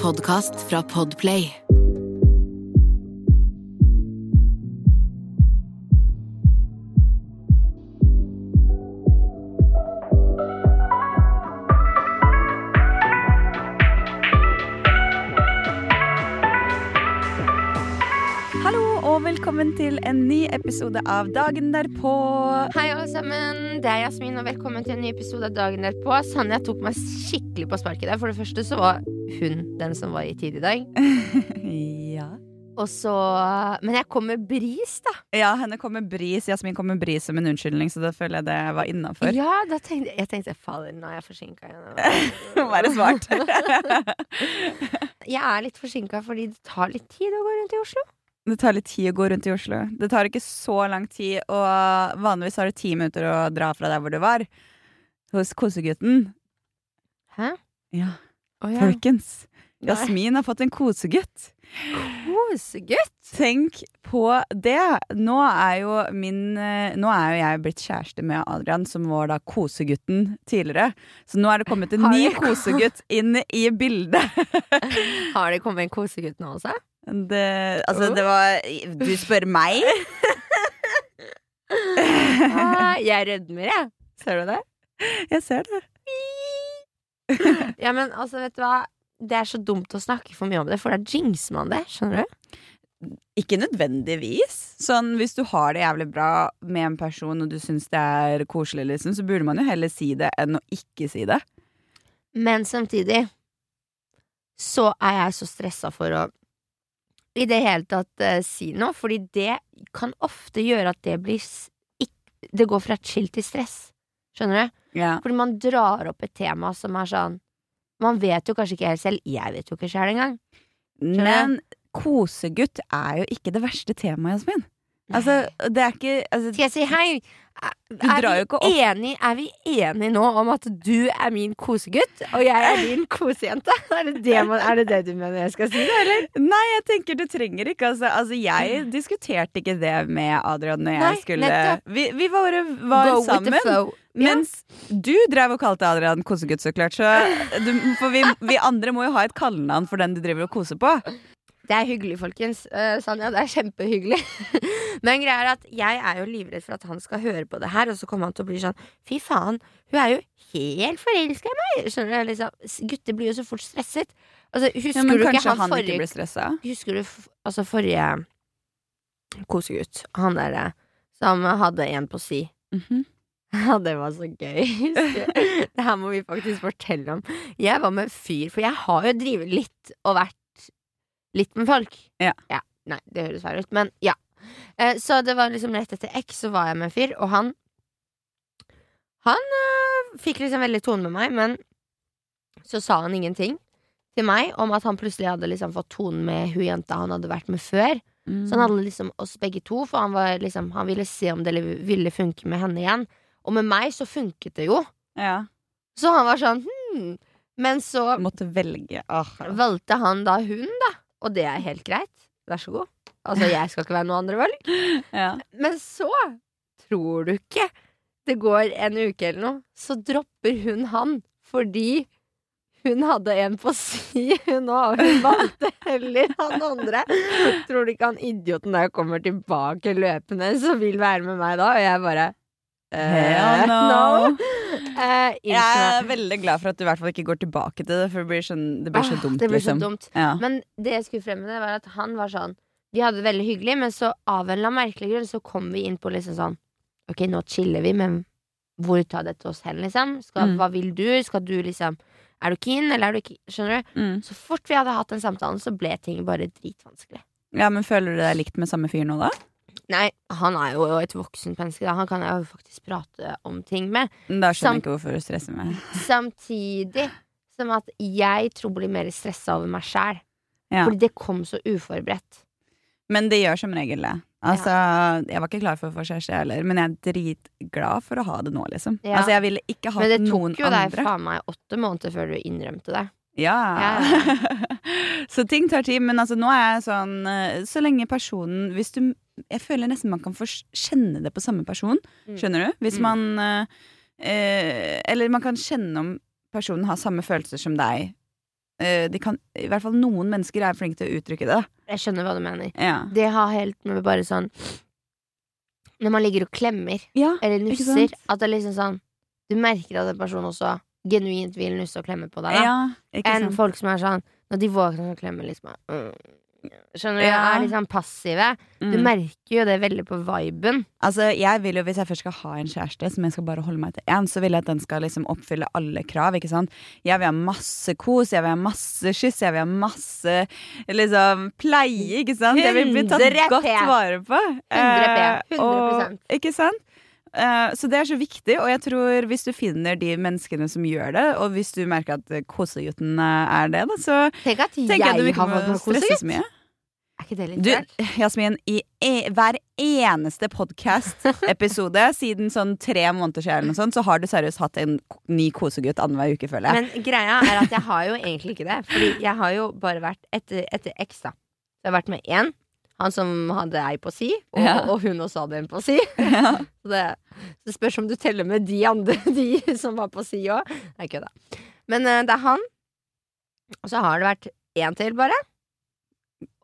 podkast fra Podplay. Velkommen til en ny episode av Dagen derpå. Hei, alle sammen. Det er Jasmin, og velkommen til en ny episode av Dagen derpå. Sanja tok meg skikkelig på sparket der. For det første så var hun den som var i tid i dag. ja. Og så Men jeg kom med bris, da. ja, henne kom med bris. Jasmin kom med bris som en unnskyldning, så da føler jeg det var innafor. Ja, da tenkte jeg tenkte, fader, nå er jeg forsinka igjen. Være smart. jeg er litt forsinka fordi det tar litt tid å gå rundt i Oslo. Det tar litt tid å gå rundt i Oslo. Det tar ikke så lang tid, og vanligvis har du ti minutter å dra fra der hvor du var. Hos kosegutten. Hæ? Ja, Oh, folkens. Jasmin har fått en kosegutt. Kosegutt! Tenk på det! Nå er jo min eh, Nå er jo jeg blitt kjæreste med Adrian, som var da kosegutten tidligere. Så nå er det kommet en ny kosegutt inn i bildet. Har det kommet en kosegutt nå også? Det, altså, det var Du spør meg? Ah, jeg rødmer, jeg. Ser du det? Jeg ser det. Ja, men altså, vet du hva? Det er så dumt å snakke for mye om det, for da jinxer man det. Skjønner du? Ikke nødvendigvis. Sånn, Hvis du har det jævlig bra med en person, og du syns det er koselig, liksom, så burde man jo heller si det enn å ikke si det. Men samtidig så er jeg så stressa for å i det hele tatt uh, si noe, fordi det kan ofte gjøre at det blir Det går fra chill til stress. Skjønner du? Ja. Fordi man drar opp et tema som er sånn Man vet jo kanskje ikke helt selv. Jeg vet jo ikke sjøl engang. Men kosegutt er jo ikke det verste temaet, Jasmin. Altså, det er ikke altså, Skal jeg si hei? Er, vi enige, er vi enige nå om at du er min kosegutt, og jeg er din kosejente? Er det det, man, er det det du mener jeg skal si, eller? Nei, jeg tenker du trenger ikke altså, altså, jeg diskuterte ikke det med Adrian når jeg Nei, skulle. Vi, vi bare var Go sammen. Mens Ja. Du drev og kalte Adrian kosegutt, så klart. Så du, for vi, vi andre må jo ha et kallenavn for den du driver og koser på. Det er hyggelig, folkens. Uh, Sanja, det er kjempehyggelig. Men greia er at jeg er jo livredd for at han skal høre på det her, og så kommer han til å bli sånn Fy faen, hun er jo helt forelska i meg! Skjønner du? Liksom, gutter blir jo så fort stresset. Altså, husker Ja, men du ikke han, forrige ikke ble stressa? Husker du altså forrige kosegutt? Han derre som hadde en på si. Mhm. Ja, det var så gøy. Det her må vi faktisk fortelle om. Jeg var med en fyr, for jeg har jo drevet litt og vært litt med folk. Ja. Nei, det høres feil ut, men ja. Eh, Så det var liksom rett etter X, så var jeg med en fyr, og han Han øh, fikk liksom veldig tone med meg, men så sa han ingenting til meg om at han plutselig hadde liksom fått tonen med hun jenta han hadde vært med før. Mm. Så han hadde liksom oss begge to, for han, var liksom, han ville se om det ville funke med henne igjen. Og med meg så funket det jo. Ja. Så han var sånn hm. Men så måtte velge. Åh. valgte han da hun, da. Og det er helt greit. Vær så god. Altså, jeg skal ikke være noe andre valg. Ja. Men så, tror du ikke det går en uke eller noe, så dropper hun han fordi hun hadde en på si, hun òg, hun valgte heller han andre. Tror du ikke han idioten der kommer tilbake løpende som vil være med meg da? Og jeg bare eh, Hell no. Eh, Jeg er veldig glad for at du i hvert fall ikke går tilbake til det, for det blir, sånn, det blir så Ah, dumt. Det blir liksom. dumt. Ja. Men det jeg skulle frem med, det var at han var sånn Vi hadde det veldig hyggelig, men så av en eller annen merkelig grunn så kom vi inn på liksom sånn Ok, nå chiller vi, men hvor tar dette oss hen, liksom? Skal, Mm. Hva vil du? Skal du liksom Er du keen, eller er du ikke Skjønner du? Mm. Så fort vi hadde hatt den samtalen, så ble ting bare dritvanskelig. ja, men føler du deg likt med samme fyr nå, da? Nei, han er jo et voksent menneske, da. Han kan jeg jo faktisk prate om ting med. Da skjønner Sam- jeg ikke hvorfor du stresser meg. Samtidig som at jeg tror blir mer stressa over meg sjæl. Ja. Fordi det kom så uforberedt. Men det gjør som regel det. Altså, Jeg var ikke klar for å få kjæreste, jeg heller, men jeg er dritglad for å ha det nå, liksom. Ja. Altså, Jeg ville ikke hatt Men det tok jo deg faen meg åtte måneder før du innrømte det. Ja. Ja. så ting tar tid, men altså, nå er jeg sånn eh, Så lenge personen Hvis du Jeg føler nesten man kan få kjenne det på samme person. Mm. Skjønner du? Hvis Mm. man eh, eh, Eller man kan kjenne om personen har samme følelser som deg eh, de kan I hvert fall noen mennesker er flinke til å uttrykke det. Jeg skjønner hva du mener. Ja. Det har helt med bare sånn Når man ligger og klemmer ja. eller nusser, at det er liksom sånn Du merker at en person også genuint vil nusse og klemme på deg. Da. ja Enn sant? folk som er sånn Når de våkner og klemmer liksom mm, Skjønner du? Ja. Er litt sånn passive. Du Mm. merker jo det veldig på viben. Altså, jeg vil jo, Hvis jeg først skal ha en kjæreste som jeg skal bare holde meg til én, så vil jeg at den skal liksom oppfylle alle krav. ikke sant? Jeg vil ha masse kos, jeg vil ha masse kyss, jeg vil ha masse liksom pleie. ikke sant? Jeg vil bli tatt godt vare på. 100 P. Eh, 100%. og, Ikke sant? Eh, så det er så viktig, og jeg tror hvis du finner de menneskene som gjør det, og hvis du merker at kosegutten eh, er det, da, så Tenk at jeg at har fått må kosegutt. Er ikke det litt Du. Jasmin, i e hver eneste podkast-episode siden sånn tre måneder siden, sånt, så har du seriøst hatt en ny kosegutt annenhver uke, føler jeg. Men greia er at jeg har jo egentlig ikke det. Fordi jeg har jo bare vært etter, etter X, da. Så jeg har vært med én. Han som hadde ei på si, og, Ja. og hun også hadde en på si. Ja. Så det, det spørs om du teller med de andre De som var på si òg. Nei, kødda. Men uh, det er han. Og så har det vært én til, bare.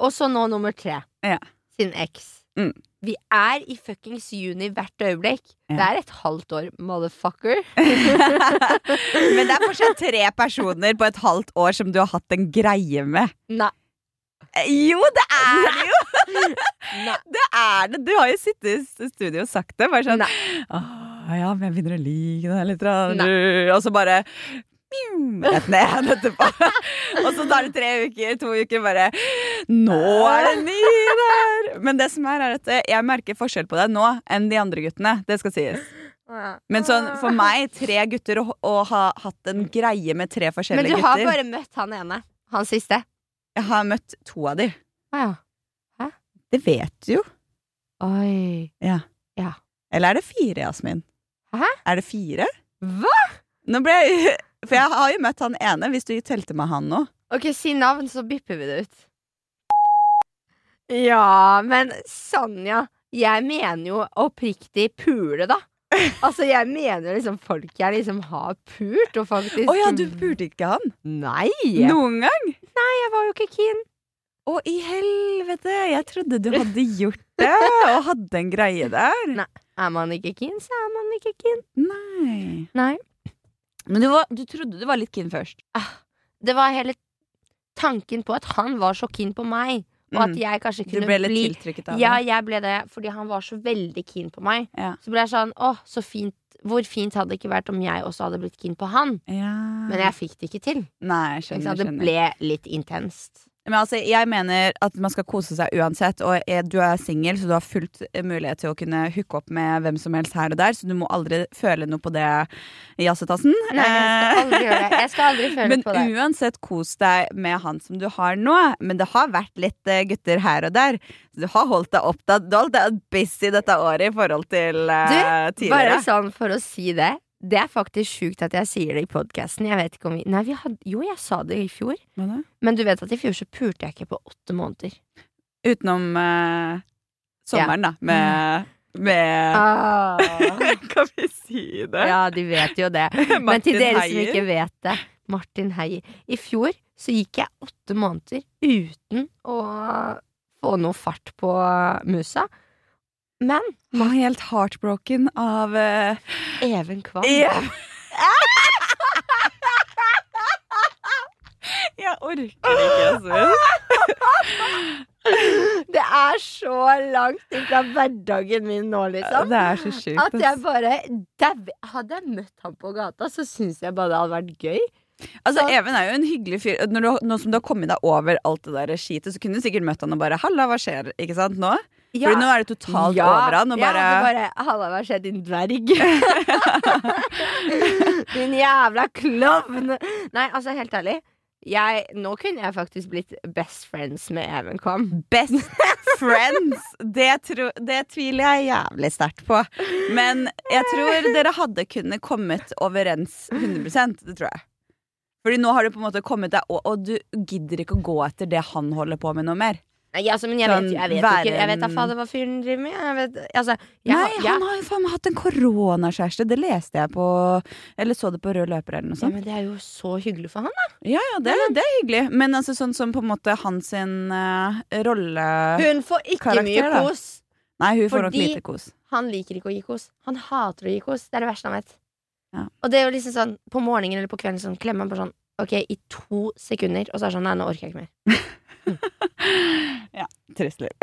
Og så nå nummer tre. Ja. Sin eks. Mm. Vi er i fuckings juni hvert øyeblikk. Ja. Det er et halvt år, motherfucker. Men det er fortsatt tre personer på et halvt år som du har hatt en greie med. Nei. Jo, det er det jo! Det er det. Du har jo sittet i studio og sagt det. Bare sånn Nei. Ja, men jeg begynner å like det her litt. grann». Og så bare Rett ned etterpå. og så tar det tre uker, to uker, bare Nå er det ny der! Men det som er, er at jeg merker forskjell på deg nå enn de andre guttene. Det skal sies. Men sånn, for meg, tre gutter, å ha hatt en greie med tre forskjellige gutter Men du har gutter bare møtt han ene. Han siste. Jeg har møtt to av de. Å ja. Det vet du jo. Oi. Eller er det fire, Jasmin? Hæ? Er det fire? Hva? Nå ble jeg For jeg har jo møtt han ene, hvis du telte med han nå. Ok, si navn, så bipper vi det ut. Ja, men Sanja, jeg mener jo oppriktig pule, da. Altså, jeg mener liksom folk jeg liksom har pult, og faktisk Å ja, du pulte ikke han? Nei! Noen gang? Jeg var jo ikke keen. Å, i helvete! Jeg trodde du hadde gjort det, og hadde en greie der. Er man ikke keen, så er man ikke keen. Nei. Nei. Men du, var, du trodde du var litt keen først. Det var hele tanken på at han var så keen på meg, og at Mm. jeg kanskje kunne Du ble litt bli tiltrykket av Ja, det. jeg ble det fordi han var så veldig keen på meg. Ja. Så ble jeg sånn, åh, så fint Hvor fint hadde det ikke vært om jeg også hadde blitt keen på han? Ja. Men jeg fikk det ikke til. Nei, jeg Ikke skjønner. Det ble litt intenst. Men altså, jeg mener at man skal kose seg uansett, og er, du er singel, så du har fullt eh, mulighet til å kunne hooke opp med hvem som helst her og der, så du må aldri føle noe på det, Jazzetassen. Nei, jeg skal aldri gjøre det. Jeg skal aldri føle Men på det. Men uansett, kos deg med han som du har nå. Men det har vært litt eh, gutter her og der. Du har holdt deg opptatt. Du har holdt deg busy dette året i forhold til uh, Bare tidligere. sånn for å si det. Det er faktisk sjukt at jeg sier det i podkasten. Jo, jeg sa det i fjor. Hva da? Men du vet at i fjor så pulte jeg ikke på åtte måneder. Utenom eh, sommeren, da. Med, med Ah. Kan vi si det? Ja, de vet jo det. Men til dere som ikke vet det, Martin Heier. I fjor så gikk jeg åtte måneder uten å få noe fart på musa. Men Var helt heartbroken av uh, Even Kvam Yeah. Jeg orker ikke, altså. Det er så langt fra hverdagen min nå, liksom. Det er så sjukt. At jeg bare Hadde jeg møtt ham på gata, så syns jeg bare det hadde vært gøy. Altså, så- Even er jo en hyggelig fyr. Når du, nå som du har kommet deg over alt det der skitet, så kunne du sikkert møtt han og bare 'halla, hva skjer?' Ikke sant? Nå? Ja. Fordi nå er det totalt over han og bare, hadde bare Halla, hva skjer, din dverg? din jævla klovn! Nei, altså, helt ærlig. Jeg, nå kunne jeg faktisk blitt best friends med Even Kvam. Best friends! Det, tro, det tviler jeg jævlig sterkt på. Men jeg tror dere hadde kunnet kommet overens 100 Det tror jeg. Fordi nå har du på en måte kommet deg og, og du gidder ikke å gå etter det han holder på med noe mer. Nei, altså, men jeg Sånn, vet jeg vet, ikke, jeg vet da fader hva fyren driver med. Jeg vet, altså, jeg, Nei, har- ja. han har jo faen meg hatt en koronakjæreste. Det leste jeg på Eller så det på Rød løper eller noe ja, men Det er jo så hyggelig for han, da. Ja, ja, det, det er hyggelig. Men altså sånn som på en måte hans sin rollekarakter rolle Hun får ikke karakter, mye kos. Nei, hun får nok lite kos. Han liker ikke å gi kos. Han hater å gi kos. Det er det verste han vet. Ja. Og det er jo liksom sånn på morgenen eller på kvelden sånn klemmer han på sånn Ok, i to sekunder, og så er det sånn Nei, nå orker jeg ikke mer. Trist liv.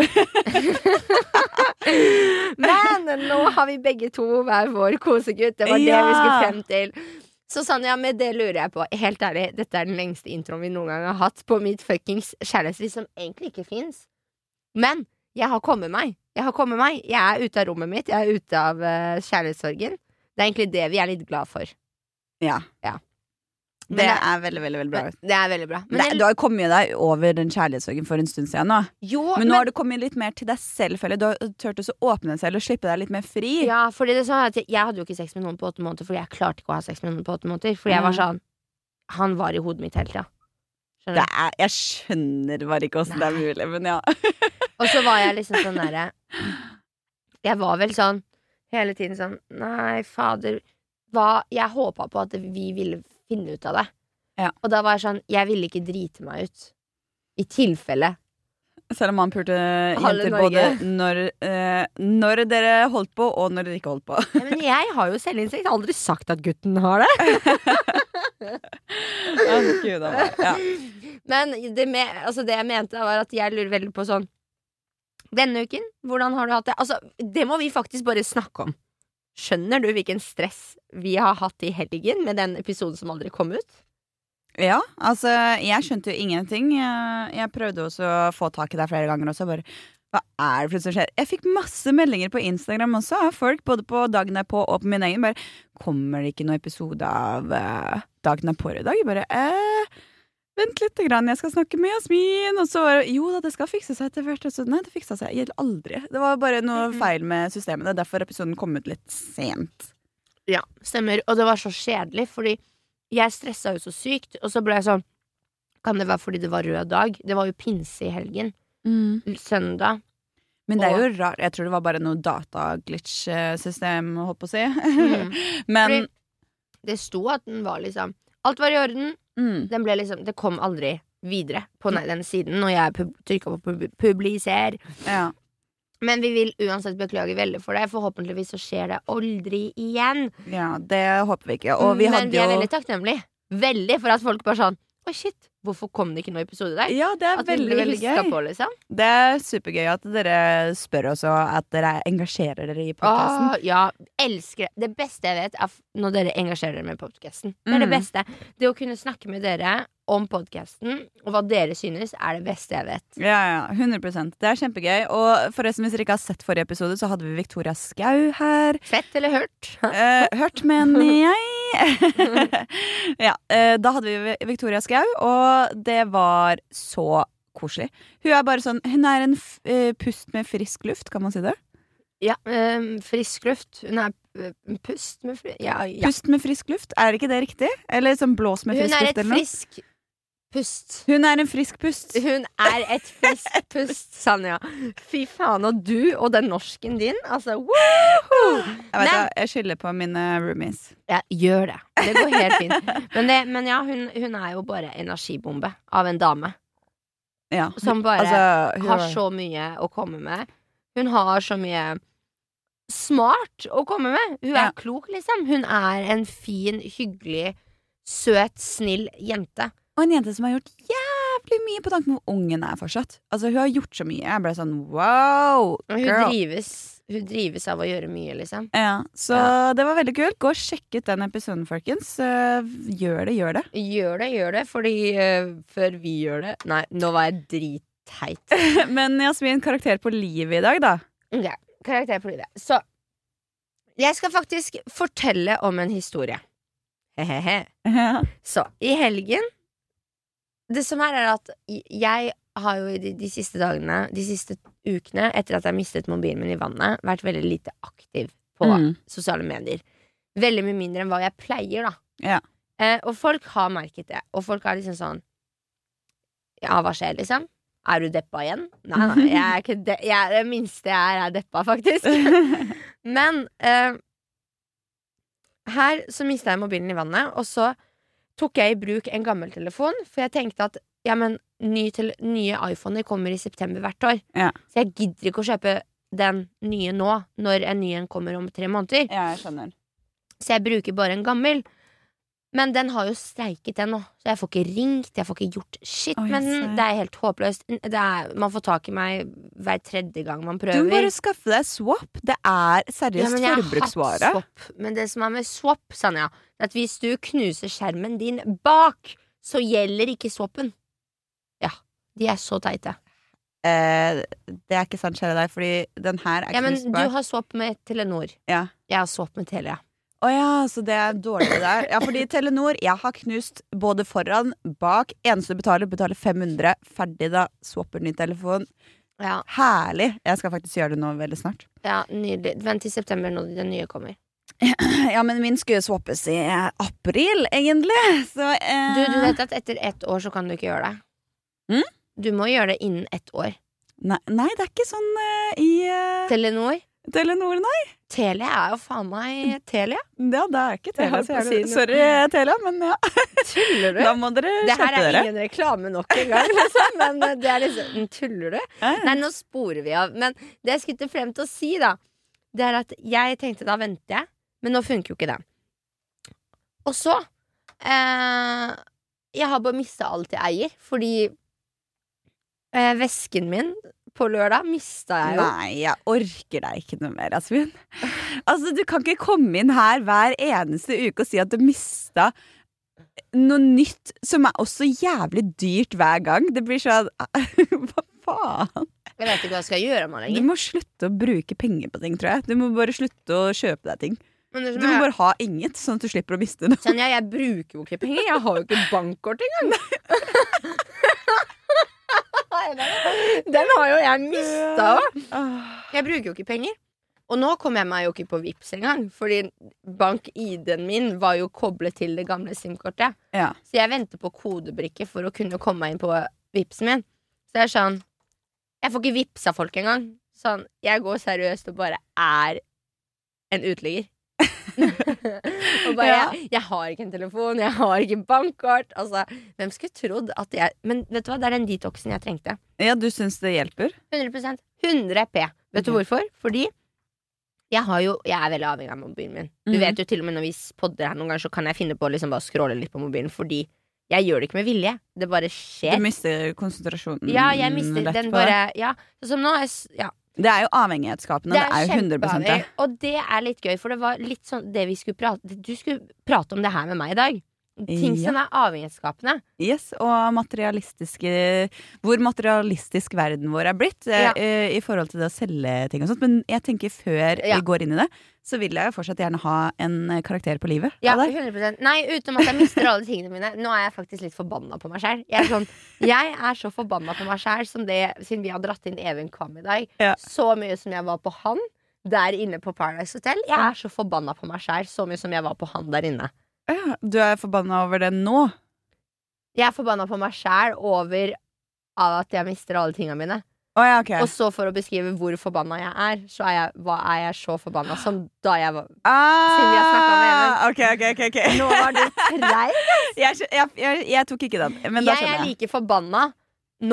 Men nå har vi begge to hver vår kosegutt. Det var det vi skulle frem til. Så Sanja, med det lurer jeg på. Helt ærlig, dette er den lengste introen vi noen gang har hatt på mitt fuckings kjærlighetsliv, som egentlig ikke fins. Men jeg har kommet meg. Jeg har kommet meg. Jeg er ute av rommet mitt. Jeg er ute av uh, kjærlighetssorgen. Det er egentlig det vi er litt glad for. Ja. Ja. Men Det det- er veldig, veldig veldig bra. Det er veldig bra. Men jeg- du har jo kommet deg over den kjærlighetssorgen for en stund siden nå. jo, Men nå har du kommet litt mer til deg selv, føler. Du har turt å åpne deg selv og slippe deg litt mer fri. Ja, fordi det er sånn at jeg, jeg hadde jo ikke sex med noen på åtte måneder, fordi jeg klarte ikke å ha sex med noen på åtte måneder. Fordi jeg var Mm. sånn Han var i hodet mitt hele tida. Skjønner er, jeg skjønner bare ikke åssen det er mulig, men ja. Og så var jeg liksom sånn derre Jeg var vel sånn hele tiden sånn Nei, fader hva, Jeg håpa på at vi ville finne ut av det. Ja. Og da var jeg sånn Jeg ville ikke drite meg ut. I tilfelle. Selv om han pulte jenter både når, eh, når dere holdt på, og når dere ikke holdt på. Ja, men jeg har jo selvinnsikt. Jeg har aldri sagt at gutten har det. Ja, Gud, ja. Men det, med, altså det jeg mente, var at jeg lurer veldig på sånn Denne uken, hvordan har du hatt det? Altså, det må vi faktisk bare snakke om. Skjønner du hvilken stress vi har hatt i helgen med den episoden som aldri kom ut? ja, altså, jeg skjønte jo ingenting. Jeg, jeg prøvde også å få tak i deg flere ganger også. Bare, hva er det plutselig som skjer? Jeg fikk masse meldinger på Instagram også av folk, både på dagen på og på min egen. Bare, kommer det ikke noen episode av uh, dagen på i dag? Bare, eh, vent litt, jeg skal snakke med Jasmin. Og så jo da, det skal fikse seg etter hvert. Nei, det fiksa seg helt aldri. Det var bare noe Mhm. feil med er derfor episoden kom ut litt sent. Ja, stemmer. Og det var så kjedelig, fordi jeg stressa jo så sykt, og så ble jeg sånn Kan det være fordi det var rød dag? Det var jo pinse i helgen. Søndag. Men det er jo rart. Jeg tror det var bare noe dataglitch-system, holdt på å si. Mm. Men Fordi det sto at den var liksom Alt var i orden. Mm, Den ble liksom Det kom aldri videre på den, den siden når jeg trykka på pub publiser. ja. Men vi vil uansett beklage veldig for det. Forhåpentligvis så skjer det aldri igjen. ja, det håper vi ikke. Vi Men vi er jo veldig takknemlige. Veldig for at folk bare sånn Oi, shit, hvorfor kom det ikke noen episode der? Ja, det er At veldig, veldig gøy. på, liksom. Det er supergøy at dere spør også at dere engasjerer dere i podkasten. Ja, elsker det. Det beste jeg vet, er når dere engasjerer dere med podkasten. Det er det Mm. beste. Det å kunne snakke med dere om podkasten, og hva dere synes, er det beste jeg vet. Ja, ja, 100% Det er kjempegøy. Og forresten, hvis dere ikke har sett forrige episode, så hadde vi Victoria Skau her. Fett eller hørt? Eh, hørt, mener jeg. ja, eh, da hadde vi Victoria Skau, og det var så koselig. Hun er bare sånn Hun er en eh, pust med frisk luft, kan man si det? Ja, ehm, frisk luft. Hun er eh, pust med frisk Ja, ja. Pust med frisk luft, er ikke det riktig? Eller sånn blås med frisk er luft, et eller noe? frisk pust. Hun er en frisk pust. Hun er et frisk pust, Sanja. Fy faen, og du og den norsken din, altså woohoo! Jeg, vet, jeg skylder på mine roomies. Ja, gjør det. Det går helt fint. Men, det, men ja, hun, hun er jo bare energibombe av en dame. Ja. Som bare Altså, hun har så mye å komme med. Hun har så mye smart å komme med. Hun er Ja. klok, liksom. Hun er en fin, hyggelig, søt, snill jente. Og en jente som har gjort jævlig mye på tanken hvor ungen er fortsatt. Altså, hun har gjort så mye. Jeg ble sånn wow, girl. hun drives, hun drives av å gjøre mye, liksom. Ja, så Ja. det var veldig kult. Gå og sjekk ut den episoden, folkens. Gjør det, gjør det. Gjør det, gjør det, fordi uh, før vi gjør det Nei, nå var jeg dritteit. Men Jasmin, karakter på livet i dag, da? Ja. karakter på livet. Så jeg skal faktisk fortelle om en historie. Hehehe. Ja. Så, i helgen Det som er, er at jeg har jo i de, de siste dagene, de siste ukene, etter at jeg mistet mobilen min i vannet, vært veldig lite aktiv på Mm. sosiale medier. Veldig mye mindre enn hva jeg pleier, da. Ja. Eh, og folk har merket det, og folk er liksom sånn Ja, hva skjer, liksom? Er du deppa igjen? Nei, nei, jeg er ikke de jeg, det minste jeg er, er deppa, faktisk. Men eh, her så mista jeg mobilen i vannet, og så tok jeg i bruk en gammel telefon, for jeg tenkte at ja, men ny til, nye iPhoner kommer i september hvert år. Ja. Så jeg gidder ikke å kjøpe den nye nå, når en ny en kommer om tre måneder. Ja, jeg skjønner. Så jeg bruker bare en gammel. Men den har jo streiket, den nå. Så jeg får ikke ringt, jeg får ikke gjort shit oh, med den. Det er helt håpløst. Det er, man får tak i meg hver tredje gang man prøver. Du må bare skaffe deg swap. Det er seriøst hatt forbruksvare. Men det som er med swap, Sanja, er at hvis du knuser skjermen din bak, så gjelder ikke swappen. De er så teite. Eh, det er ikke sant, kjære deg, fordi den her er Ja, men du har swap med Telenor. Ja. Jeg har swap med Telia. Å ja, så det er dårlig der. Ja, fordi Telenor, jeg har knust både foran, bak. Eneste du betaler, betaler 500. Ferdig, da. Swapper ny telefon. Ja, Herlig. Jeg skal faktisk gjøre det nå veldig snart. ja nydelig. Vent til september når den nye kommer. Ja, men min skulle swappes i april, egentlig. Så eh, Du, du vet at etter ett år så kan du ikke gjøre det. Mm? Du må gjøre det innen ett år. nei, nei, det er ikke sånn uh, i uh, Telenor. Telenor, nei. Telia er jo faen meg Telia. Ja, det er ikke Telia. si noe. Sorry, Telia, men ja. Tuller du? Da må dere Det her er dere. ingen reklame nok engang, liksom. Men eh, det er liksom Tuller du? Ja. Nei, nå sporer vi av. Men det jeg skulle frem til å si, da, det er at jeg tenkte da venter jeg, men nå funker jo ikke det. Og så eh, Jeg har bare mista alt jeg eier, fordi eh, vesken min på lørdag mista jeg jo. Nei, jeg orker deg ikke noe mer, Asbjørn. Altså, du kan ikke komme inn her hver eneste uke og si at du mista noe nytt som er også jævlig dyrt hver gang. Det blir sånn Hva faen? Jeg vet ikke hva jeg skal gjøre med det Du må slutte å bruke penger på ting, tror jeg. Du må bare slutte å kjøpe deg ting. Du må jeg... bare ha inget, sånn at du slipper å miste noe. Sonja, jeg bruker jo ikke penger. Jeg har jo ikke bankkort engang. Den har jo jeg mista òg. Jeg bruker jo ikke penger. Og nå kom jeg meg jo ikke på Vipps engang, fordi bank-ID-en min var jo koblet til det gamle SIM-kortet. Ja. Så jeg venter på kodebrikke for å kunne komme meg inn på Vipsen min. Så det er sånn Jeg får ikke Vipsa folk engang. Sånn, jeg går seriøst og bare er en uteligger. og bare Ja. jeg, jeg har ikke en telefon, jeg har ikke bankkort. Altså, hvem skulle trodd at jeg Men vet du hva, det er den detoxen jeg trengte. ja, du syns det hjelper? 100% 100 P. Vet du hvorfor? Fordi jeg, har jo, jeg er veldig avhengig av mobilen min. Du mm. vet jo til og med når vi podder her noen ganger, så kan jeg finne på å liksom bare scrolle litt på mobilen fordi jeg gjør det ikke med vilje. Det bare skjer. Du mister konsentrasjonen Ja, jeg mister den bare Ja, som nå jeg, ja, Det er jo avhengighetsskapende. Det er, jo 100 det. Og det er litt gøy, for det var litt sånn det vi skulle prate Du skulle prate om det her med meg i dag. Ting Ja. som er avhengighetsskapende. Yes, og materialistiske Hvor materialistisk verden vår er blitt eh, Ja. uh, i forhold til det å selge ting og sånt. Men jeg tenker før Ja. vi går inn i det, så vil jeg jo fortsatt gjerne ha en eh, karakter på livet. Ja, av deg. 100 Nei, utenom at jeg mister alle tingene mine. Nå er jeg faktisk litt forbanna på meg sjæl. Jeg, sånn, jeg er så forbanna på meg sjæl som det siden vi har dratt inn Even Kvam i dag. Ja. Så mye som jeg var på han der inne på Paradise Hotel. Jeg er så forbanna på meg sjæl så mye som jeg var på han der inne. Ja, du er forbanna over det nå? Jeg er forbanna på meg sjæl over at jeg mister alle tingene mine. Å ja, okay. Og så for å beskrive hvor forbanna jeg er, så er jeg, hva er jeg så forbanna som da jeg var Ah, Siden vi har snakket om Even. Okay, okay, okay, ok. Nå var du treig! jeg, jeg, jeg, jeg tok ikke den, men da Jeg er skjønner jeg. like forbanna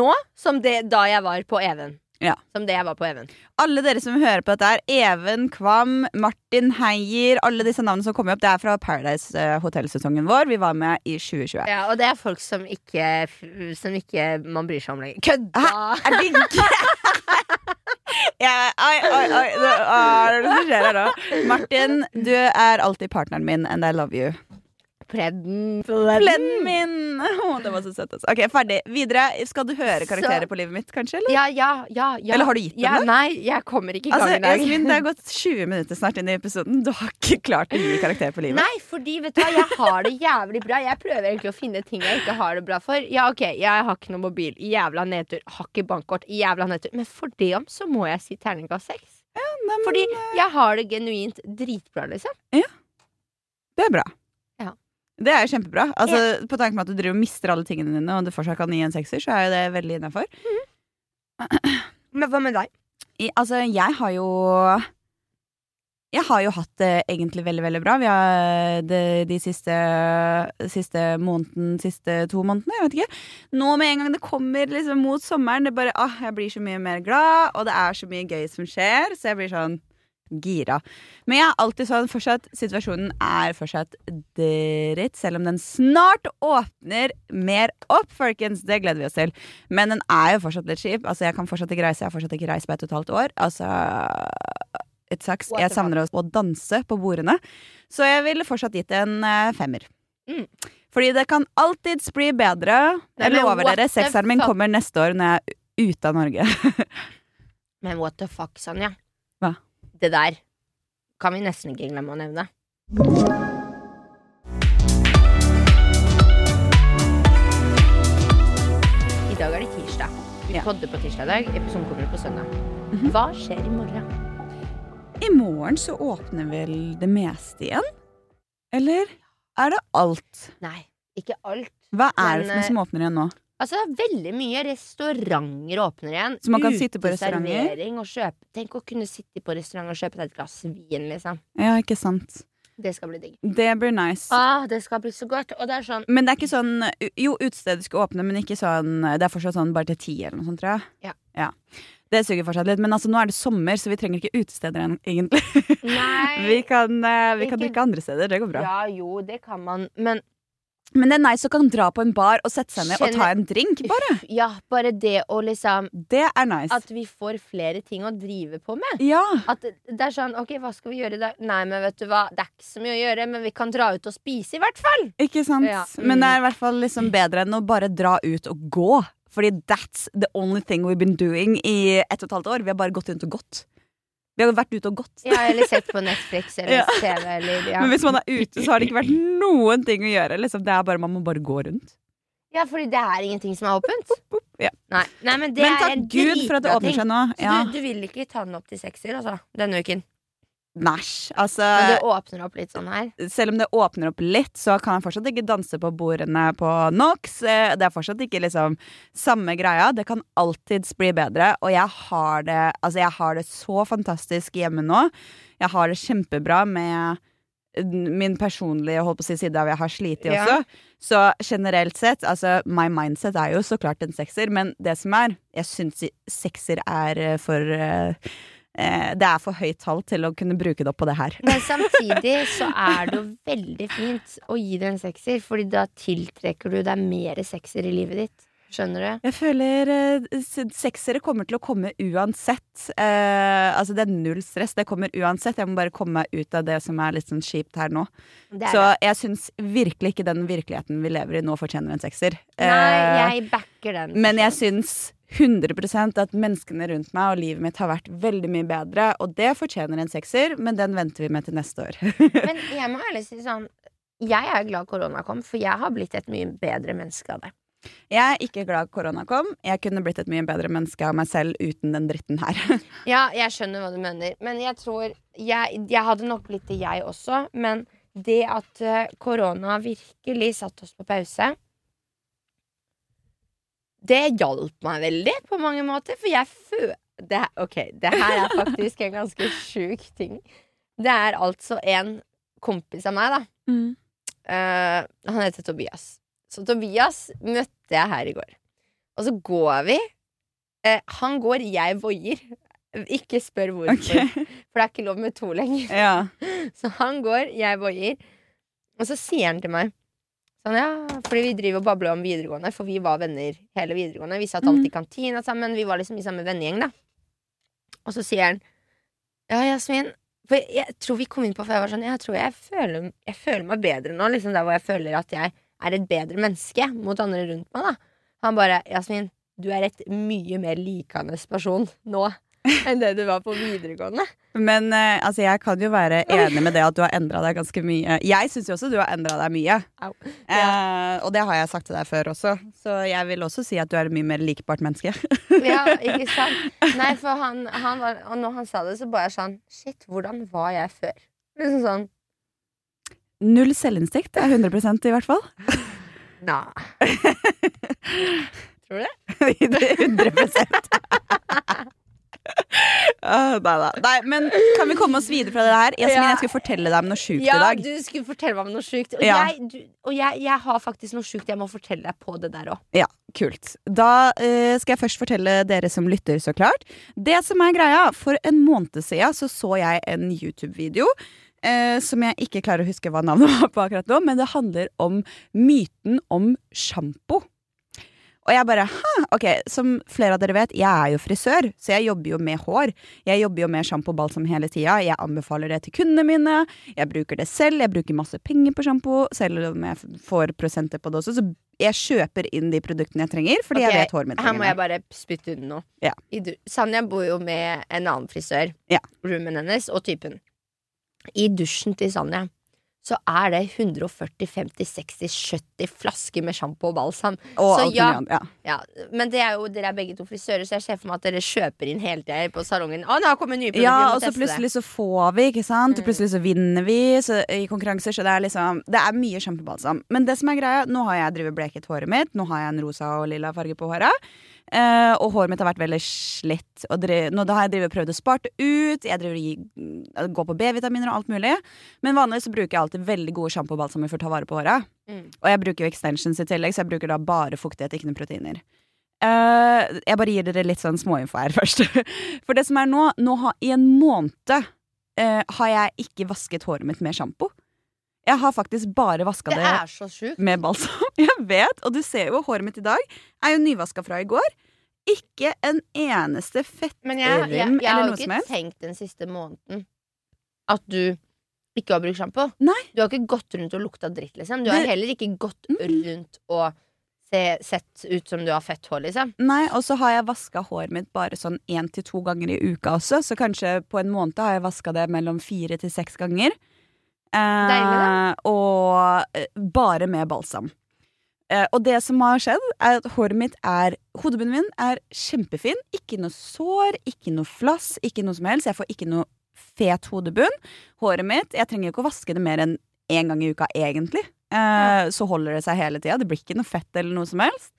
nå som det, da jeg var på Even. Ja. Som det jeg var på Even. Alle dere som hører på dette her, Even Kvam, Martin Heier, alle disse navnene som kommer opp, det er fra Paradise eh, Hotel-sesongen vår. Vi var med i 2021. Ja, og det er folk som ikke, som ikke man bryr seg om lenger. Kødda! Er det ikke Yeah, Oi, oi, oi. Det, er det som skjer her nå? Martin, du er alltid partneren min, and I love you. Pledden. Pledden min! Oh, det var så søtt. Altså. Ok, Ferdig. Videre. Skal du høre karakterer på livet mitt, kanskje? Eller, Ja, ja, ja, ja. eller har du gitt dem ja, det? Nei, jeg kommer ikke i gang Altså, i dag. Det har gått 20 minutter snart inn i episoden. Du har ikke klart å gi karakter på livet. Nei, fordi vet du hva, jeg har det jævlig bra. Jeg prøver egentlig å finne ting jeg ikke har det bra for. Ja, ok, jeg har ikke noe mobil. Jævla nedtur. Har ikke bankkort. Jævla nedtur. Men for det om så må jeg si terningkast seks. Nei, men, Fordi jeg har det genuint dritbra, liksom. Det er bra. Det er jo kjempebra. Altså, På tanke med at du driver og mister alle tingene dine, og du fortsatt kan gi en sekser, så er jo det veldig innafor. Men hva med deg? I, altså, jeg har jo Jeg har jo hatt det egentlig veldig, veldig bra. Vi har det, de siste, siste måneden, siste to månedene, jeg vet ikke. Nå med en gang det kommer liksom mot sommeren, det bare ah, Jeg blir så mye mer glad, og det er så mye gøy som skjer, så jeg blir sånn gira. Men jeg er alltid sånn fortsatt Situasjonen er fortsatt dritt, selv om den snart åpner mer opp, folkens. Det gleder vi oss til. Men den er jo fortsatt litt kjip. Altså, jeg kan fortsatt ikke reise. Jeg har fortsatt ikke reist på et og et halvt år. Altså It sucks. Jeg savner å danse på bordene. Så jeg ville fortsatt gitt en eh, femmer. Mm. Fordi det kan alltids bli bedre. Jeg lover dere, sekseren min kommer neste år når jeg er ute av Norge. Men what the fuck, Sonja? Hva? Det der kan vi nesten ikke glemme å nevne. I dag er det tirsdag. Vi Ja. podder på tirsdag i dag. Episoden kommer ut på søndag. Mhm. Hva skjer i morgen? I morgen så åpner vel det meste igjen? Eller er det alt? Nei, ikke alt. Hva er det for noe eh, som åpner igjen nå? Altså, veldig mye restauranter åpner igjen. Så man kan sitte på restauranter? Tenk å kunne sitte på restaurant og kjøpe deg et glass vin, liksom. Ja, ikke sant. Det skal bli digg. Det blir nice. Ah, det skal bli så godt. Og det er sånn Men det er ikke sånn Jo, utestedet skal åpne, men ikke sånn Det er fortsatt sånn bare til ti eller noe sånt, tror jeg. Ja. ja. Det suger fortsatt litt. Men altså, nå er det sommer, så vi trenger ikke utesteder egentlig. Nei. vi kan, eh, vi kan drikke andre steder. Det går bra. Ja, jo, det kan man. Men Men det er nice å kan dra på en bar og sette seg ned og ta en drink, bare. ja, bare det å liksom Det er nice. At vi får flere ting å drive på med. ja. At det det er sånn, ok, hva skal vi gjøre i dag? Nei, men vet du hva, det er ikke så mye å gjøre, men vi kan dra ut og spise, i hvert fall. Ikke sant? Ja, mm. Men det er i hvert fall liksom bedre enn å bare dra ut og gå. Fordi that's the only thing we've been doing i ett og et halvt år. Vi har bare gått rundt og gått. Vi har vært ute og gått. Ja, eller sett på Netflix eller Ja. TV eller ja. Men hvis man er ute, så har det ikke vært noen ting å gjøre. Liksom. Det er bare, man må bare gå rundt. Ja, fordi det er ingenting som er åpent. Ja. Nei, nei, men det Men er takk en Gud for at det åpner seg nå. Ja. du, du vil ikke ta den opp til sekser, altså, denne uken? Næsj. Altså, Men det åpner opp litt sånn her. selv om det åpner opp litt, så kan jeg fortsatt ikke danse på bordene på NOx. Eh, Det er fortsatt ikke liksom samme greia. Det kan alltids bli bedre. Og jeg har det, altså jeg har det så fantastisk hjemme nå. Jeg har det kjempebra med min personlige holdt på å si, side av jeg har slitt Ja. også. Så generelt sett, altså my mindset er jo så klart en sekser, men det som er, jeg syns sekser er for eh, Det er for høyt tall til å kunne bruke det opp på det her. Men samtidig så er det jo veldig fint å gi det en sekser, Fordi da tiltrekker du deg mer sekser i livet ditt. Skjønner du? Jeg føler eh, seksere kommer til å komme uansett. Eh, altså det er null stress. Det kommer uansett. Jeg må bare komme meg ut av det som er litt sånn kjipt her nå. Så jeg syns virkelig ikke den virkeligheten vi lever i nå, fortjener en sekser. Nei, Eh, jeg backer den. men jeg syns 100% at menneskene rundt meg og livet mitt har vært veldig mye bedre, og det fortjener en sekser, men den venter vi med til neste år. Men jeg må ærlig si sånn Jeg er glad korona kom, for jeg har blitt et mye bedre menneske av det. Jeg er ikke glad korona kom. Jeg kunne blitt et mye bedre menneske av meg selv uten den dritten her. Ja, jeg skjønner hva du mener, men jeg tror Jeg, jeg hadde nok blitt det, jeg også. Men det at eh, korona virkelig satte oss på pause Det hjalp meg veldig på mange måter, for jeg føler Det, ok, det her er faktisk en ganske sjuk ting. Det er altså en kompis av meg, da. Mm. Uh, han heter Tobias. Så Tobias møtte jeg her i går. Og så går vi. Uh, han går, jeg voier. Ikke spør hvorfor, okay. for det er ikke lov med to lenger. Ja. Så han går, jeg voier. Og så sier han til meg Sånn, ja, fordi vi driver og babler om videregående, for vi var venner hele videregående. Vi satt alltid i kantina sammen. Vi var liksom i samme vennegjeng, da. Og så sier han Ja, Jasmin For jeg tror vi kom inn på For jeg var sånn Jeg tror jeg føler, jeg føler meg bedre nå. Liksom der hvor jeg føler at jeg er et bedre menneske mot andre rundt meg. da Han bare Jasmin, du er et mye mer likende person nå enn det du var på videregående. Men uh, altså, jeg kan jo være enig med det at du har endra deg ganske mye. Jeg syns jo også du har endra deg mye. Ja. Uh, og det har jeg sagt til deg før også. Så jeg vil også si at du er et mye mer likbart menneske. Ja, ikke sant? Nei, for han, han var, og når han sa det, så bare sånn Shit, hvordan var jeg før? Liksom sånn Null selvinnsikt er 100% i hvert fall. Nei. Tror du det? 100 Uh, nei, nei. nei, men kan vi komme oss videre fra det her? Jasmin, Ja. jeg skulle fortelle deg om noe sjukt Ja, i dag. du skulle fortelle meg om noe sjukt. Og, Ja. jeg, du, og jeg, jeg har faktisk noe sjukt jeg må fortelle deg på det der òg. Ja, kult. Da uh, skal jeg først fortelle dere som lytter, så klart. Det som er greia, for en måned siden så, så jeg en YouTube-video. Uh, som jeg ikke klarer å huske hva navnet var på akkurat nå, men det handler om myten om sjampo. Og jeg bare hæ, ok, som flere av dere vet, jeg er jo frisør, så jeg jobber jo med hår. Jeg jobber jo med sjampo og balsam hele tida. Jeg anbefaler det til kundene mine. Jeg bruker det selv. Jeg bruker masse penger på sjampo, selv om jeg får prosenter på det også. Så jeg kjøper inn de produktene jeg trenger, fordi jeg vet håret mitt Her må jeg bare spytte ut noe. Ja. Sanja bor jo med en annen frisør. Ja. Roomien hennes og typen. I dusjen til Sanja så er det 140, 50, 60, 70 flasker med sjampo og balsam. Og så alt ja. Ja. Ja, men det er jo, dere er begge to frisører, så jeg ser for meg at dere kjøper inn hele tida på salongen. Å, nå har kommet nye produkter, Ja, og så det. plutselig så får vi, ikke sant? Mm. Plutselig så vinner vi så, i konkurranser. Så det er liksom Det er mye sjampobalsam. Men det som er greia, nå har jeg drevet bleket håret mitt. Nå har jeg en rosa og lilla farge på håret. Eh, og håret mitt har vært veldig slitt. Og nå da har jeg prøvd å sparte ut. Jeg driver gi- går på B-vitaminer og alt mulig. Men vanligvis bruker jeg alltid veldig gode sjampo og balsamer for å ta vare på håret. Mm. Og jeg bruker jo extensions i tillegg, så jeg bruker da bare fuktighet, ikke noen proteiner. Uh, jeg bare gir dere litt sånn småinfo her først. For det som er nå, nå har, i en måned uh, har jeg ikke vasket håret mitt med sjampo. Jeg har faktisk bare vaska Det det, med balsam. Jeg vet, og du ser jo håret mitt i dag er jo nyvaska fra i går. Ikke en eneste Men jeg, jeg, jeg har jo ikke tenkt den siste måneden at du ikke har brukt sjampo. Du har ikke gått rundt og lukta dritt, liksom. Du har Det- heller ikke gått rundt og se, sett ut som du har fett hår, liksom. Nei, og så har jeg vaska håret mitt bare sånn én til to ganger i uka også. Så kanskje på en måned har jeg vaska det mellom fire til seks ganger. Eh, Deilig, Og eh, bare med balsam. Eh, og det som har skjedd, er at håret mitt er Hodebunnen min er kjempefin. Ikke noe sår, ikke noe flass, ikke noe som helst. Jeg får ikke noe fet hodebunn. Håret mitt Jeg trenger ikke å vaske det mer enn én gang i uka, egentlig. Eh, Så holder det seg hele tida. Det blir ikke noe fett eller noe som helst.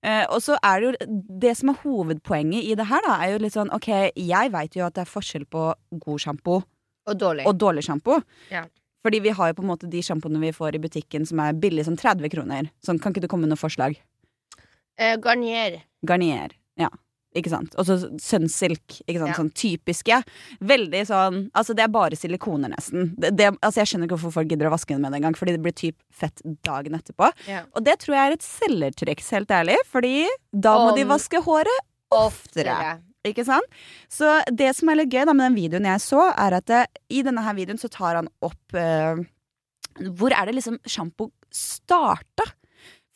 Uh, og så er det jo Det som er hovedpoenget i det her, da, er jo litt sånn OK, jeg veit jo at det er forskjell på god sjampo Og dårlig. og dårlig sjampo. Ja. Fordi vi har jo på en måte de sjampoene vi får i butikken som er billige som 30 kroner. Sånn, kan ikke du komme med noe forslag? Eh, Garnier. Garnier. Ja. Ikke sant? Og så Sunsilk. Ikke sant? Ja. Sånn typiske. Veldig sånn Altså, det er bare silikoner, nesten. Det, det, altså, jeg skjønner ikke hvorfor folk gidder å vaske den med det engang, fordi det blir typ fett dagen etterpå. Ja. Og det tror jeg er et selgertriks, helt ærlig, fordi da må de vaske håret oftere. Ikke sant? Så det som er litt gøy da med den videoen jeg så, er at det, i denne her videoen så tar han opp eh, Hvor er det liksom sjampo starta?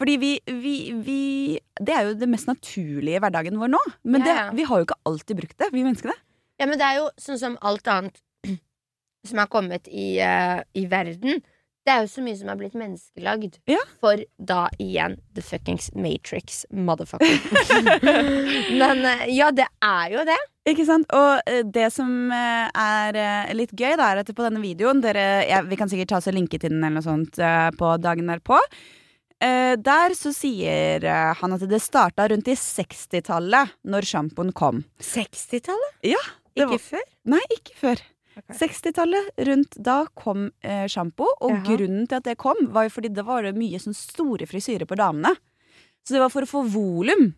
Fordi vi, vi, vi Det er jo det mest naturlige i hverdagen vår nå. Men Ja, ja. Det, vi har jo ikke alltid brukt det, vi menneskene. Ja, men det er jo sånn som alt annet som har kommet i, uh, i verden. Det er jo så mye som er blitt menneskelagd. Ja. For da igjen The fuckings Matrix, motherfucker. men eh, ja, det er jo det. Ikke sant? Og eh, det som eh, er litt gøy, da, er at på denne videoen dere, ja, Vi kan sikkert ta oss og linke til den eller noe sånt på dagen derpå. Der så sier han at det starta rundt i 60-tallet, når sjampoen kom. 60-tallet? Ja, Ikke var- før? Nei, ikke før. 60-tallet, rundt da kom eh, sjampo. Og Jaha. grunnen til at det kom, var jo fordi det var mye sånn store frisyrer på damene. Så det var for å få volum.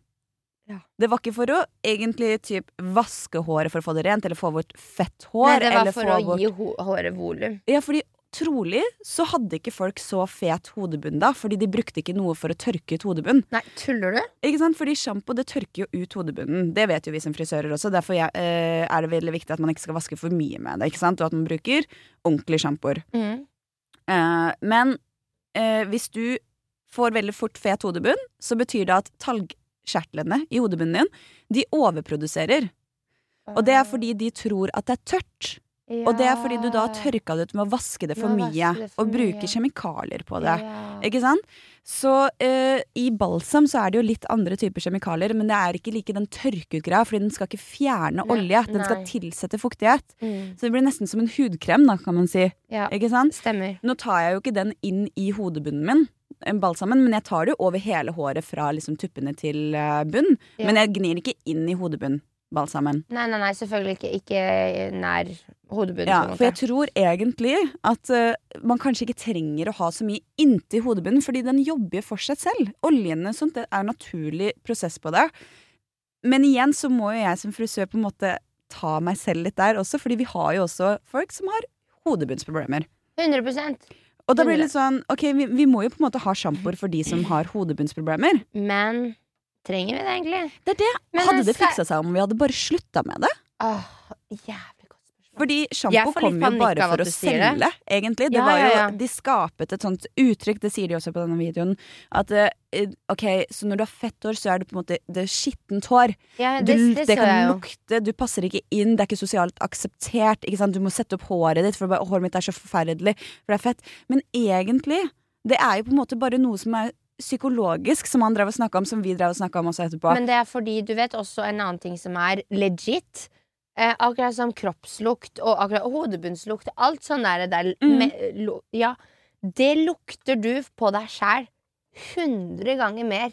Ja. Det var ikke for å egentlig typ vaske håret for å få det rent, eller få bort fett hår. Nei, det var eller for å bort... gi håret volum. Ja, fordi trolig så hadde ikke folk så fet hodebunn da, fordi de brukte ikke noe for å tørke ut hodebunn. Nei, tuller du? Ikke sant? Fordi sjampo det tørker jo ut hodebunnen. Det vet jo vi som frisører også. Derfor jeg, eh, er det veldig viktig at man ikke skal vaske for mye med det. ikke sant? Og at man bruker ordentlige sjampoer. Mm. Eh, men eh, hvis du får veldig fort fet hodebunn, så betyr det at talgkjertlene i hodebunnen din, de overproduserer. Og det er fordi de tror at det er tørt. Og det er fordi du da har tørka det ut med å vaske det for mye. det for og bruke kjemikalier på det. Ja. Ikke sant? Så uh, i balsam så er det jo litt andre typer kjemikalier, men det er ikke like den tørkeutgreia, fordi den skal ikke fjerne Nei, olje. Den skal tilsette fuktighet. Mm. Så det blir nesten som en hudkrem, da, kan man si. ja. Ikke sant? Stemmer. Nå tar jeg jo ikke den inn i hodebunnen min, eh, balsamen, men jeg tar det jo over hele håret fra liksom tuppene til eh, bunn. Ja. Men jeg gnir ikke inn i hodebunnen. Balsamen. Nei, nei, nei, selvfølgelig ikke. Ikke nær hodebunnen. Ja, for jeg tror egentlig at uh, man kanskje ikke trenger å ha så mye inntil hodebunnen, fordi den jobber for seg selv. Oljene og sånt, det er en naturlig prosess på det. Men igjen så må jo jeg som frisør på en måte ta meg selv litt der også, fordi vi har jo også folk som har hodebunnsproblemer. 100% Og da blir det litt sånn, ok, vi, vi må jo på en måte ha sjampoer for de som har hodebunnsproblemer. Men trenger vi det egentlig? Det er det. Men hadde det det fiksa seg om vi hadde bare slutta med det? Åh, jævlig godt spørsmål. Fordi sjampo kom jo bare for å selge, det. egentlig. Det Ja, var jo, ja, ja. De skapet et sånt uttrykk, det sier de også på denne videoen, at eh, ok, så når du har fett hår, så er det på en måte det er skittent hår. Ja, Du, det, det, det, kan lukte, du passer ikke inn, det er ikke sosialt akseptert. Ikke sant? Du må sette opp håret ditt, for bare, håret mitt er så forferdelig, for det er fett. Men egentlig, det er jo på en måte bare noe som er psykologisk, som han drev og snakka om, som vi drev og snakka om også etterpå. Men det er fordi du vet også en annen ting som er legit. Eh, akkurat som kroppslukt og akkurat hodebunnslukt. Alt sånn der, der Mm. med, Ja, det lukter du på deg sjæl 100 ganger mer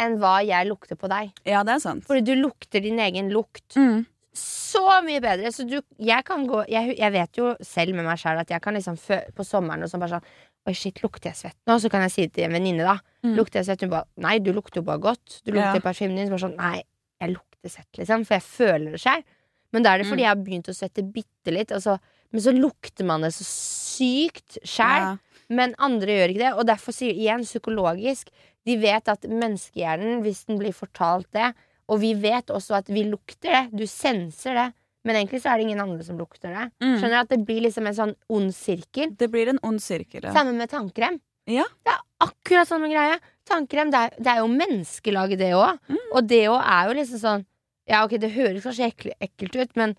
enn hva jeg lukter på deg. ja, det er sant. Fordi du lukter din egen lukt. Mm. så mye bedre. Så du, jeg kan gå jeg, jeg vet jo selv med meg sjæl at jeg kan liksom fø, på sommeren og sånn bare sånn Oi, shit, lukter jeg svett nå? Så kan jeg si det til en venninne, da. Mm. Lukter jeg svett? Hun bare Nei, du lukter jo bare godt. Du lukter Ja. parfymen din. Så bare sånn Nei, jeg lukter svett, liksom. For jeg føler det sjøl. Men da er det fordi Mm. jeg har begynt å svette bitte litt. Altså, men så lukter man det så sykt sjæl. Ja. Men andre gjør ikke det. Og derfor sier igjen psykologisk De vet at menneskehjernen, hvis den blir fortalt det Og vi vet også at vi lukter det. Du senser det. Men egentlig så er det ingen andre som lukter det. Mm. Skjønner du at det blir liksom en sånn ond sirkel? Det blir en ond sirkel. ja. Samme med tannkrem. Ja. Det er akkurat samme greie. Tannkrem, det er, det er jo menneskelaget, det òg. Mm. Og det òg er jo liksom sånn Ja, ok, det høres kanskje ekle, ekkelt ut, men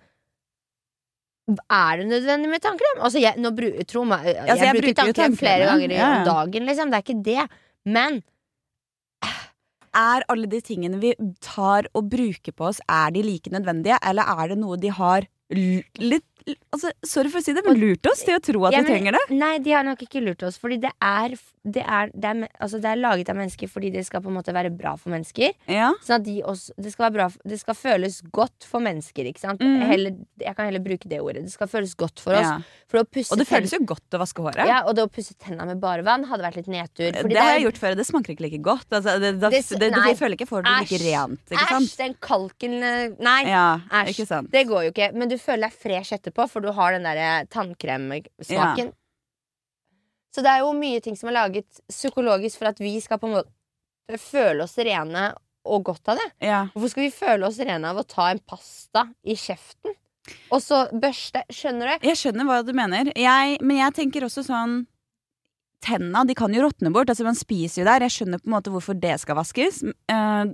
er det nødvendig med tannkrem? Altså, jeg, nå tro meg, jeg, Altså, jeg bruker bruker tannkrem flere ganger i ja, ja. dagen, liksom. Det er ikke det. Men Er alle de tingene vi tar og bruker på oss, er de like nødvendige, eller er det noe de har litt Altså, sorry for å si det, men lurt oss til å tro at Ja, vi trenger det? Nei, de har nok ikke lurt oss. Fordi det er, det er, det er, altså, det er laget av mennesker fordi det skal på en måte være bra for mennesker. Ja. Sånn at de også, det, skal være bra, det skal føles godt for mennesker, ikke sant? Mm. Heller, jeg kan heller bruke det ordet. Det skal føles godt for oss. ja. For Og det føles jo godt å vaske håret. ja, Og det å pusse tenna med bare vann hadde vært litt nedtur. Det har jeg gjort før, det smaker ikke like godt. Altså, det, jeg føler ikke for det like rent. Æsj, den kalken eh, Nei, æsj. Ja, det går jo ikke. Men du føler deg fresh etterpå, for du har den derre tannkremsmaken. Så det er jo mye ting som er laget psykologisk for at vi skal på en måte føle oss rene og godt av det. Ja. Hvorfor skal vi føle oss rene av å ta en pasta i kjeften? Og så børste. Skjønner du? Jeg skjønner hva du mener. Jeg, men jeg tenker også sånn Tenna de kan jo råtne bort. Altså Man spiser jo der. Jeg skjønner på en måte hvorfor det skal vaskes. Eh,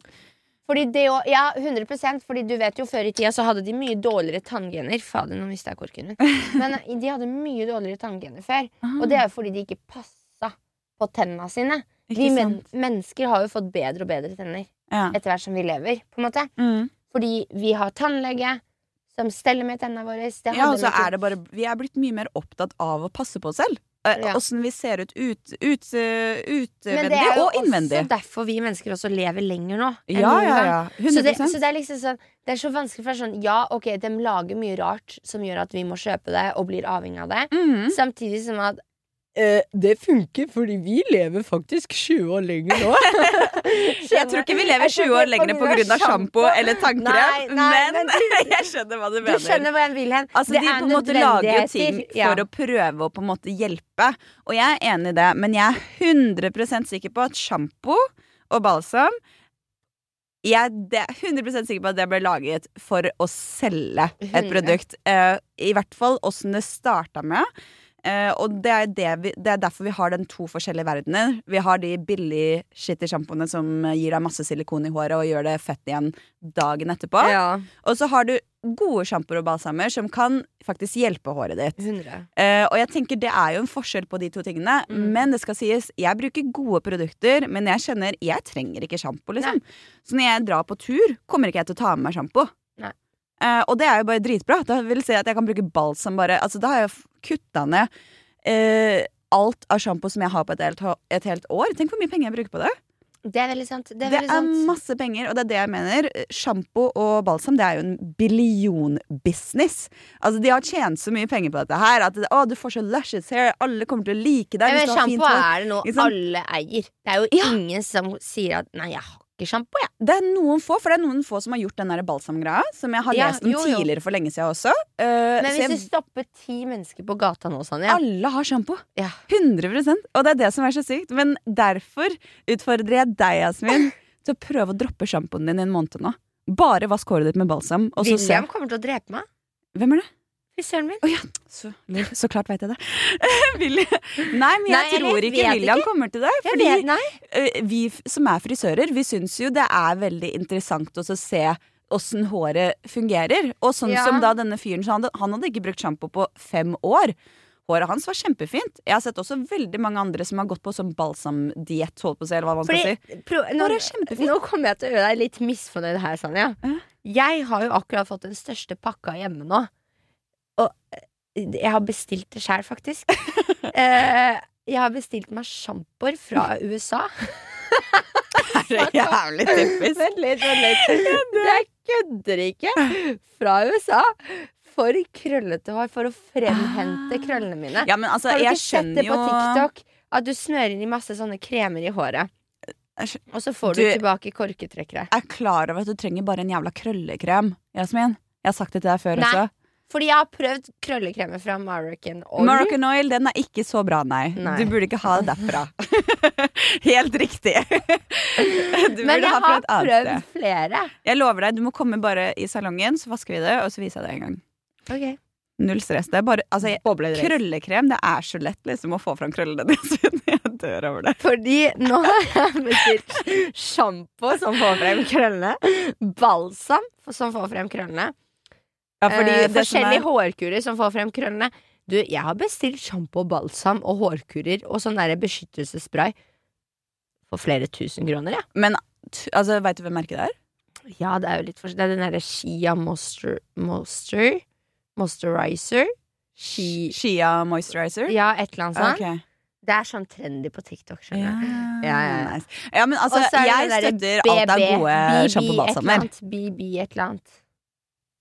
Fordi det jo, ja, 100% Fordi du vet jo før i tida så hadde de mye dårligere tanngener. Fader, nå mista jeg korken min. Men eh, de hadde mye dårligere tanngener før. Og det er jo fordi de ikke passa på tenna sine. Vi men mennesker har jo fått bedre og bedre tenner Ja. etter hvert som vi lever. på en måte Mm. Fordi vi har tannlege som steller med tennene våre. Ja, og så er det bare Vi er blitt mye mer opptatt av å passe på oss selv. Eh. Åssen vi ser ut ut, ut, innvendig Men det er jo derfor vi mennesker også lever lenger nå. Ja, ja, ja. Så 100 det, så det er liksom sånn Det er så vanskelig, for det er sånn Ja, ok, de lager mye rart som gjør at vi må kjøpe det og blir avhengig av det. Mhm. Samtidig som at eh, det funker fordi vi lever faktisk 20 år lenger nå. Jeg tror ikke vi lever 20 år lenger av sjampo eller tannkrem, men jeg skjønner hva du mener. Du skjønner hvor jeg vil hen? Altså, Det de er på en måte lager jo ting. Ja. for å prøve å på en måte hjelpe, og jeg er enig i det, men jeg er 100% sikker på at sjampo og balsam jeg er 100% sikker på at det ble laget for å selge et produkt. Eh, I hvert fall åssen det starta med. Eh, og det er, det, vi, det er derfor vi har den to forskjellige verdener. Vi har de billige shitty sjampoene som gir deg masse silikon i håret og gjør det fett igjen dagen etterpå. Ja, Og så har du gode sjampoer og balsamer som kan faktisk hjelpe håret ditt. 100. Eh, og jeg tenker det er jo en forskjell på de to tingene. Mm. Men det skal sies, jeg bruker gode produkter, men jeg kjenner jeg trenger ikke sjampo, liksom. Så når jeg drar på tur, kommer ikke jeg til å ta med meg sjampo. Eh, og det er jo bare dritbra. Da vil jeg si at jeg kan bruke balsam bare Altså, da har jeg kutta ned eh, alt av sjampo som jeg har på et helt, et helt år. Tenk hvor mye penger jeg bruker på det. Det er veldig sant. Det er Det er masse penger, og det er det jeg mener. Sjampo og balsam det er jo en billionbusiness. Altså, de har tjent så mye penger på dette her at å, du får så lushes hair, alle kommer til å like deg. Ja, men Sjampo er det noe liksom. alle eier. Det er jo Ja. ingen som sier at 'nei, jeg har ikke sjampo', jeg. Det er noen få, for det er noen få som har gjort den balsamgreia. Som jeg har Ja, lest om jo, jo. tidligere for lenge siden også. Uh, Men hvis jeg, du stopper ti mennesker på gata nå, Sanja alle har sjampo. Ja. 100 Og det er det som er så sykt. Men derfor utfordrer jeg deg, Jasmin, til å prøve å droppe sjampoen din i en måned nå. Bare vask håret ditt med balsam. William kommer til å drepe meg. Hvem er det? Frisøren min. Oh, ja, så, så klart veit jeg det. Nei, men jeg Nei, tror ikke vet William ikke. kommer til det. Fordi vet, eh, vi som er frisører, vi syns jo det er veldig interessant å se åssen håret fungerer. Og sånn Ja. som da denne fyren så han, han hadde ikke brukt sjampo på fem år. Håret hans var kjempefint. Jeg har sett også veldig mange andre som har gått på sånn balsamdiett, si, si. nå, nå kommer jeg til å gjøre deg litt misfornøyd her, Sanja. Jeg har jo akkurat fått den største pakka hjemme nå. Og eh, jeg har bestilt det sjæl, faktisk. Eh, jeg har bestilt meg sjampoer fra USA. Det er jævlig typisk. Vent litt, vent litt. Jeg kødder ikke. Fra USA. For krøllete hår. For å fremhente krøllene mine. Ja, men altså, Har du jeg ikke sett det på TikTok? At du smører inn i masse sånne kremer i håret. Og så får du, Du- tilbake korketrekkere. er klar over at du trenger bare en jævla krøllekrem, Jasmin. Jeg har sagt det til deg før Nei. også. Fordi jeg har prøvd krøllekremer fra Moroccan Oil. Moroccan Oil den er ikke så bra, nei. Nei. Du burde ikke ha det derfra. Helt riktig. Du Men jeg har prøvd flere. Jeg lover deg, du må komme bare i salongen, så vasker vi det, og så viser jeg det en gang. Ok Null stress. Det er bare, altså, jeg, krøllekrem, det er så lett liksom å få fram krøllene dine. Jeg dør over det. Fordi nå har jeg bestilt sjampo som får frem krøllene. Balsam som får frem krøllene. Ja, eh, forskjellige er, hårkurer som får frem krøllene. Du, jeg har bestilt sjampo, balsam og hårkurer og sånn derre beskyttelsesspray for flere tusen kroner, ja. men altså, veit du hvem merket det er? Ja, det er jo litt forskjellig. Det er den derre Shia Moster... Moster Moisturizer. Shi... Shia Moisturizer? Ja, et eller annet sånt. Okay. Det er sånn trendy på TikTok, skjønner du. Ja, ja, ja. Ja, men altså, er jeg støtter alt av BB, gode sjampobalsamer. BB et eller annet.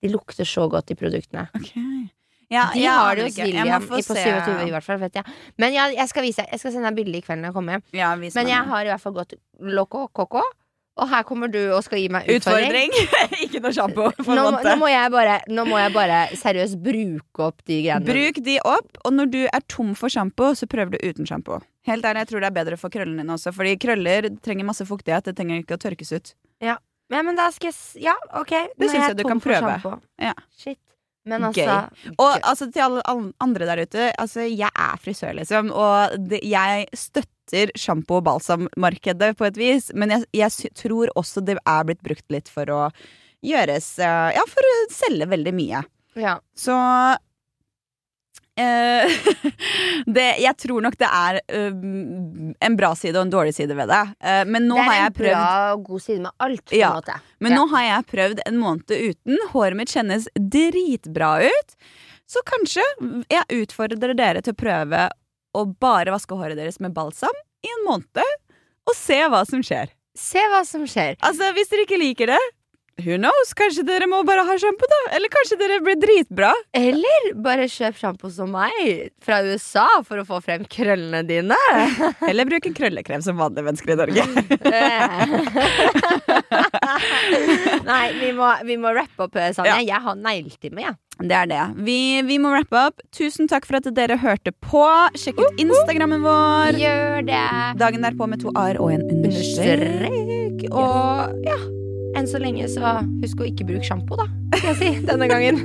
De lukter så godt, de produktene. Okay. Ja, De ja, har det hos ikke. William på 27 i hvert fall, vet jeg. Men jeg, jeg skal vise. Jeg skal sende deg bilde i kveld når jeg kommer hjem. Ja, Men jeg det. har i hvert fall gått loco coco. Og her kommer du og skal gi meg utfordring. Utfordring! ikke noe sjampo, Nå, nå, må jeg bare, nå må jeg bare seriøst bruke opp de greiene. Bruk de opp, og når du er tom for sjampo, så prøver du uten sjampo. Helt ærlig, jeg tror det er bedre for krøllene dine også, fordi krøller trenger masse fuktighet. Det trenger ikke å tørkes ut. Ja, men da skal jeg Ja, ok. Det syns jeg du kan prøve. Ja. Shit. Men altså Og gøy. altså, til alle alle andre der ute, altså, jeg er frisør, liksom, og det, jeg støtter sjampo- og balsammarkedet på et vis, men jeg, jeg tror også det er blitt brukt litt for å gjøres eh, Ja, for å selge veldig mye. ja. Så det, Jeg tror nok det er um, en bra side og en dårlig side ved det. Eh, men nå det er har en jeg prøvd bra og god side med alt, på Ja. en måte. Men Ja. nå har jeg prøvd en måned uten. Håret mitt kjennes dritbra ut. Så kanskje jeg utfordrer dere til å prøve å bare vaske håret deres med balsam i en måned, og se hva som skjer. Se hva som skjer. Altså, Hvis dere ikke liker det, who knows? Kanskje dere må bare ha sjampo, da? Eller kanskje dere blir dritbra? Eller bare kjøp sjampo som meg fra USA for å få frem krøllene dine. Eller bruk en krøllekrem som vanlige mennesker i Norge. Nei, vi må, vi må rappe opp, Sanja. Ja. Jeg har negletimer, jeg. Det er det. Vi, vi må rappe opp. Tusen takk for at dere hørte på. Sjekk ut Instagrammen vår. Gjør det. Dagen derpå med to a-er og en. Understrek. Og ja, enn så lenge så husk å ikke bruke sjampo, da. Skal jeg si denne gangen.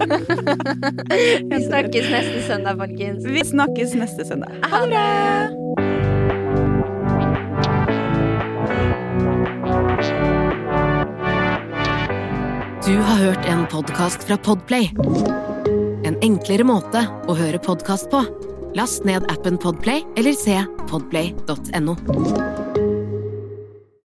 Vi snakkes neste søndag, folkens. Vi snakkes neste søndag. Ha det. Du har hørt en podkast fra Podplay. En enklere måte å høre podkast på. Last ned appen Podplay eller se podplay.no.